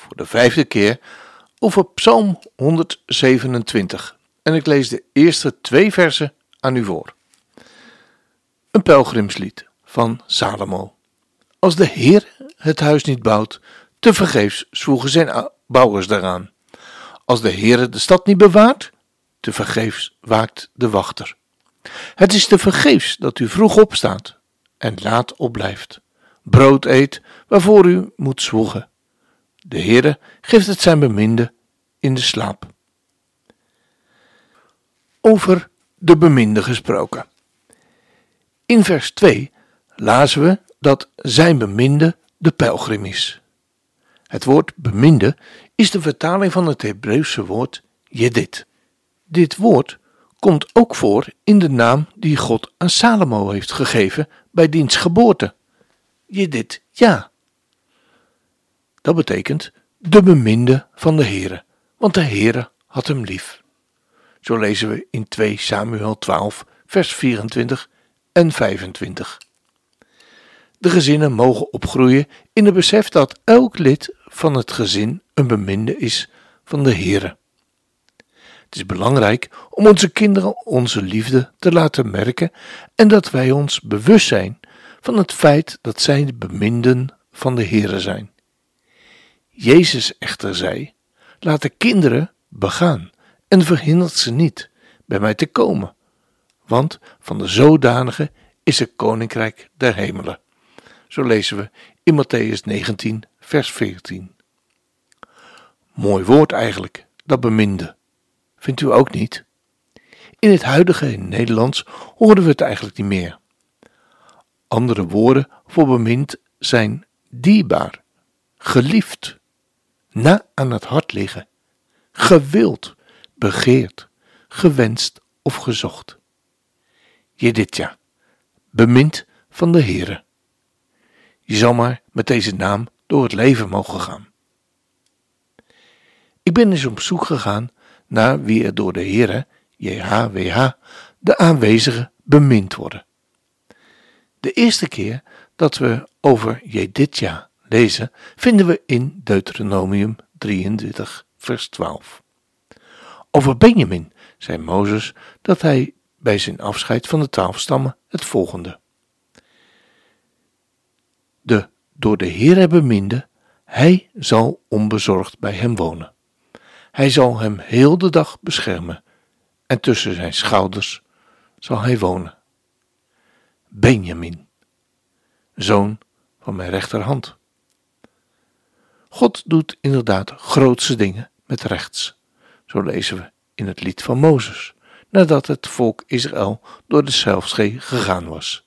voor de vijfde keer, over Psalm 127. En ik lees de eerste twee versen aan u voor. Een pelgrimslied van Salomo. Als de Heer het huis niet bouwt, te vergeefs zwoegen zijn bouwers daaraan. Als de Heer de stad niet bewaart, te vergeefs waakt de wachter. Het is te vergeefs dat u vroeg opstaat en laat opblijft. Brood eet waarvoor u moet zwoegen. De Heere geeft het zijn beminde in de slaap. Over de beminde gesproken. In vers 2 lazen we dat zijn beminde de pelgrim is. Het woord beminde is de vertaling van het Hebreeuwse woord jedit. Dit woord komt ook voor in de naam die God aan Salomo heeft gegeven bij diens geboorte. Jedit, ja. Dat betekent de beminde van de Heere, want de Heere had hem lief. Zo lezen we in 2 Samuel 12, vers 24 en 25. De gezinnen mogen opgroeien in het besef dat elk lid van het gezin een beminde is van de Heere. Het is belangrijk om onze kinderen onze liefde te laten merken en dat wij ons bewust zijn van het feit dat zij de beminden van de Heere zijn. Jezus echter zei: Laat de kinderen begaan en verhindert ze niet bij mij te komen, want van de zodanige is het koninkrijk der hemelen. Zo lezen we in Matthäus 19, vers 14. Mooi woord eigenlijk, dat beminde. Vindt u ook niet? In het huidige Nederlands horen we het eigenlijk niet meer. Andere woorden voor bemind zijn dierbaar, geliefd, na aan het hart liggen, gewild, begeerd, gewenst of gezocht. Jeditja, bemind van de Heere. Je zal maar met deze naam door het leven mogen gaan. Ik ben eens op zoek gegaan naar wie er door de Heere, JHWH, de aanwezigen bemind worden. De eerste keer dat we over Jeditja lezen, vinden we in Deuteronomium 23, vers 12. Over Benjamin zei Mozes dat hij bij zijn afscheid van de twaalf stammen het volgende. De door de Heer beminde, hij zal onbezorgd bij hem wonen. Hij zal hem heel de dag beschermen en tussen zijn schouders zal hij wonen. Benjamin, zoon van mijn rechterhand. God doet inderdaad grootste dingen met rechts. Zo lezen we in het lied van Mozes, nadat het volk Israël door de Zelfschee gegaan was.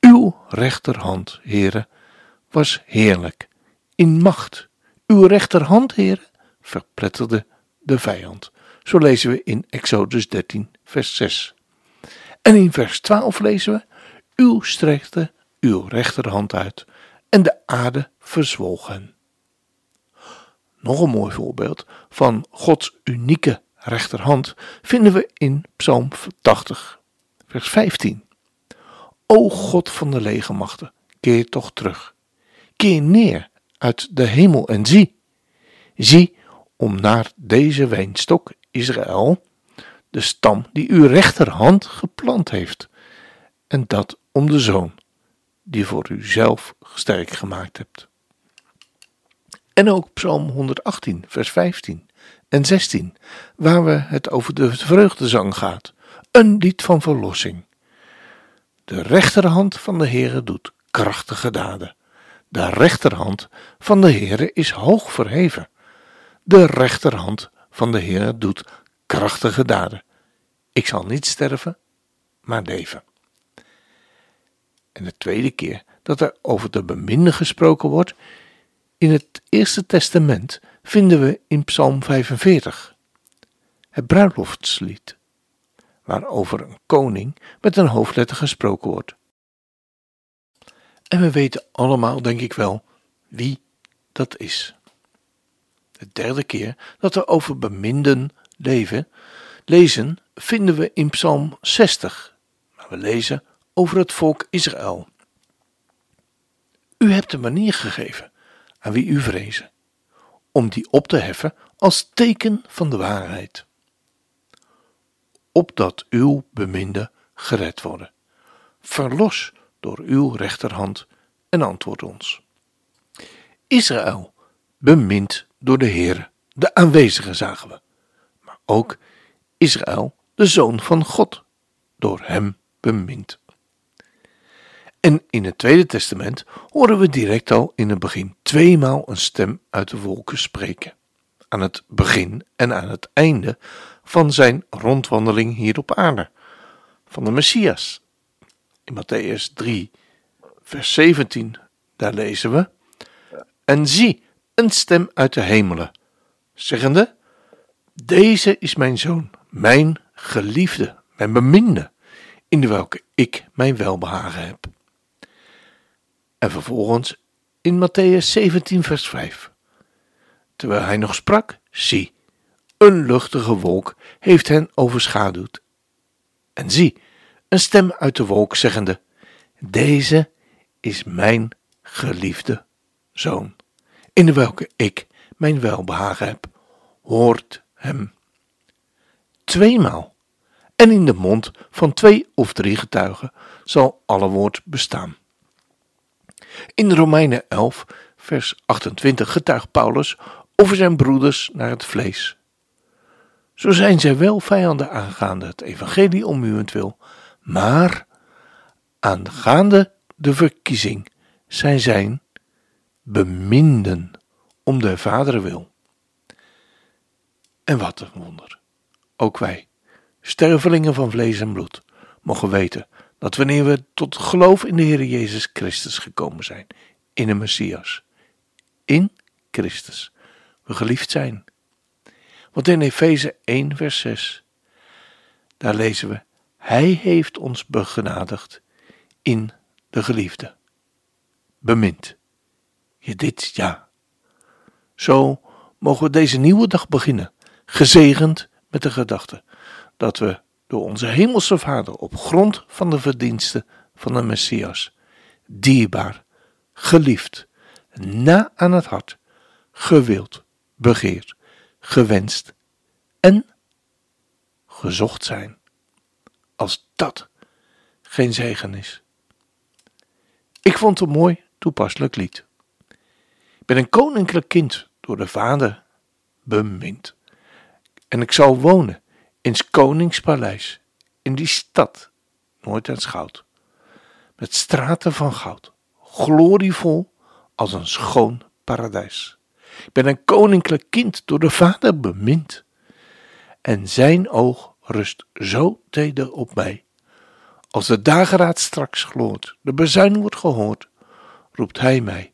Uw rechterhand, heren, was heerlijk, in macht. Uw rechterhand, heren, verpletterde de vijand. Zo lezen we in Exodus 13, vers 6. En in vers 12 lezen we: Uw strekte uw rechterhand uit en de aarde verzwolg hen. Nog een mooi voorbeeld van Gods unieke rechterhand vinden we in Psalm 80, vers 15. O God van de legermachten, keer toch terug. Keer neer uit de hemel en zie. Zie om naar deze wijnstok Israël, de stam die uw rechterhand geplant heeft, en dat om de zoon die voor u zelf sterk gemaakt hebt. En ook Psalm 118, vers 15 en 16, waar we het over de vreugdezang gaat, een lied van verlossing. De rechterhand van de Heere doet krachtige daden. De rechterhand van de Heere is hoog verheven. De rechterhand van de Heere doet krachtige daden. Ik zal niet sterven, maar leven. En de tweede keer dat er over de beminde gesproken wordt, In het Eerste Testament vinden we in Psalm 45 het bruiloftslied, waarover een koning met een hoofdletter gesproken wordt. En we weten allemaal, denk ik wel, wie dat is. De derde keer dat we over beminden leven, lezen, vinden we in Psalm 60. Maar we lezen over het volk Israël. U hebt een manier gegeven wie u vrezen, om die op te heffen als teken van de waarheid. Opdat uw beminde gered worden. Verlos door uw rechterhand en antwoord ons. Israël, bemind door de Heer, de aanwezige zagen we, maar ook Israël, de zoon van God, door hem bemind. En in het Tweede Testament horen we direct al in het begin tweemaal een stem uit de wolken spreken. Aan het begin en aan het einde van zijn rondwandeling hier op aarde, van de Messias. In Matthäus 3, vers 17, daar lezen we: En zie, een stem uit de hemelen, zeggende: Deze is mijn zoon, mijn geliefde, mijn beminde, in de welke ik mijn welbehagen heb. En vervolgens in Matthäus 17, vers 5. Terwijl hij nog sprak, zie, een luchtige wolk heeft hen overschaduwd. En zie, een stem uit de wolk zeggende: Deze is mijn geliefde zoon, in de welke ik mijn welbehagen heb. Hoort hem. Tweemaal. En in de mond van twee of drie getuigen zal alle woord bestaan. In Romeinen 11, vers 28 getuigt Paulus over zijn broeders naar het vlees. Zo zijn zij wel vijanden aangaande het evangelie om uwentwil, maar aangaande de verkiezing zijn zij beminden om de Vader wil. En wat een wonder. Ook wij, stervelingen van vlees en bloed, mogen weten dat wanneer we tot geloof in de Heer Jezus Christus gekomen zijn, in de Messias, in Christus, we geliefd zijn. Want in Efeze 1, vers 6, daar lezen we: Hij heeft ons begenadigd in de geliefde. Bemind. Je dit ja. Zo mogen we deze nieuwe dag beginnen, gezegend met de gedachte dat we door onze hemelse Vader op grond van de verdiensten van de Messias, dierbaar, geliefd, na aan het hart, gewild, begeerd, gewenst en gezocht zijn. Als dat geen zegen is. Ik vond het een mooi toepasselijk lied. Ik ben een koninklijk kind door de Vader bemind. En ik zal wonen in s koningspaleis, in die stad, nooit aan goud, met straten van goud, glorievol als een schoon paradijs. Ik ben een koninklijk kind door de Vader bemind, en zijn oog rust zo teder op mij. Als de dageraad straks gloort, de bezuin wordt gehoord, roept hij mij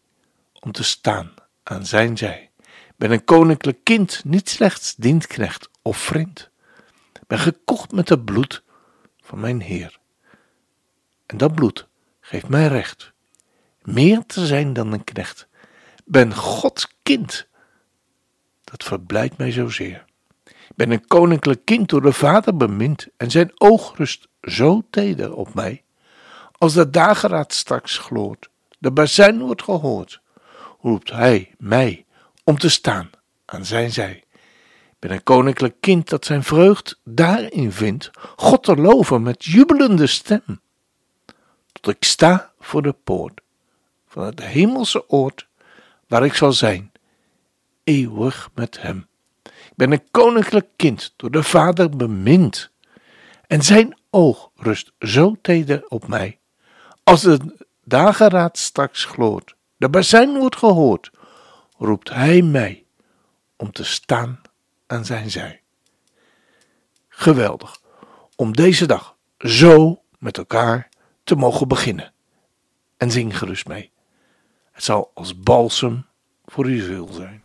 om te staan aan zijn zij. Ik ben een koninklijk kind, niet slechts dienstknecht of vriend ben gekocht met het bloed van mijn Heer. En dat bloed geeft mij recht, meer te zijn dan een knecht. Ben Gods kind. Dat verblijdt mij zozeer. Ben een koninklijk kind door de Vader bemind en zijn oog rust zo teder op mij. Als de dageraad straks gloort, de bazuin wordt gehoord, roept hij mij om te staan aan zijn zij ben een koninklijk kind dat zijn vreugd daarin vindt God te loven met jubelende stem. Tot ik sta voor de poort van het hemelse oord waar ik zal zijn, eeuwig met hem. Ik ben een koninklijk kind door de Vader bemind en zijn oog rust zo teder op mij. Als de dageraad straks gloort, de bazuin wordt gehoord, roept hij mij om te staan zijn zij. Geweldig om deze dag zo met elkaar te mogen beginnen. En zing gerust mee. Het zal als balsem voor uw ziel zijn.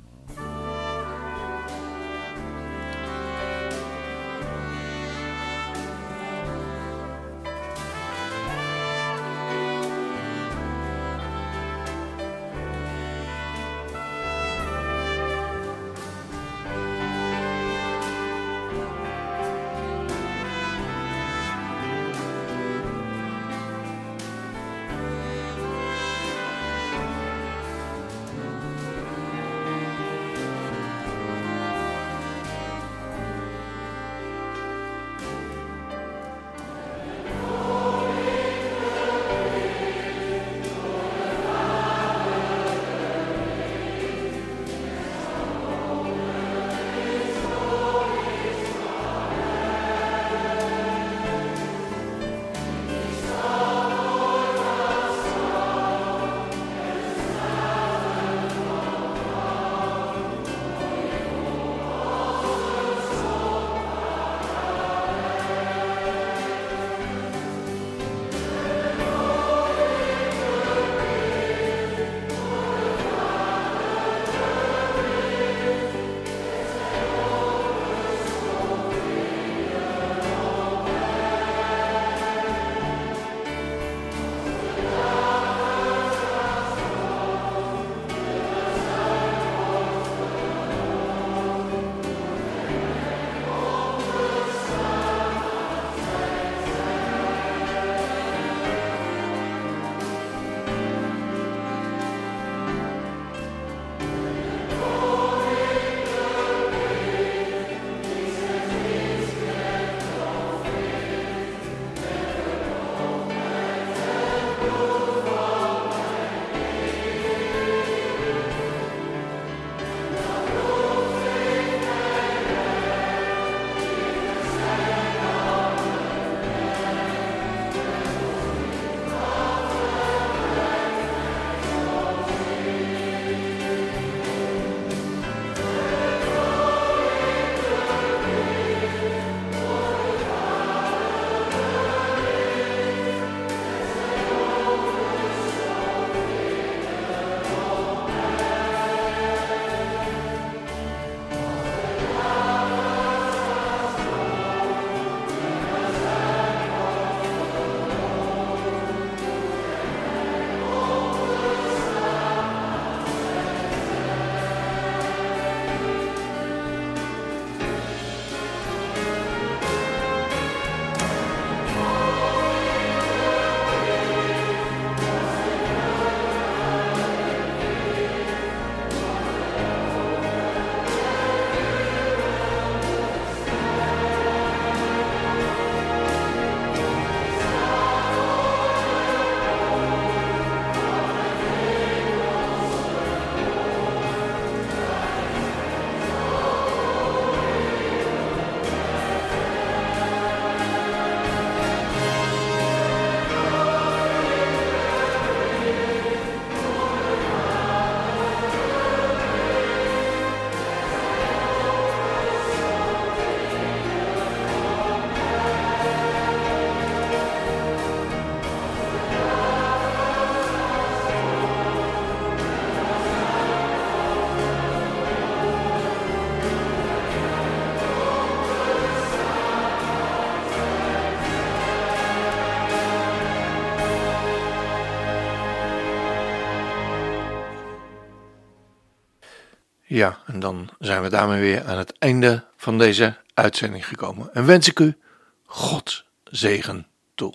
Ja, en dan zijn we daarmee weer aan het einde van deze uitzending gekomen. En wens ik u God zegen toe.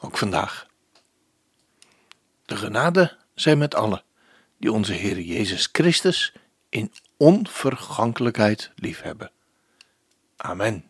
Ook vandaag. De genade zij met allen die onze Heer Jezus Christus in onvergankelijkheid liefhebben. Amen.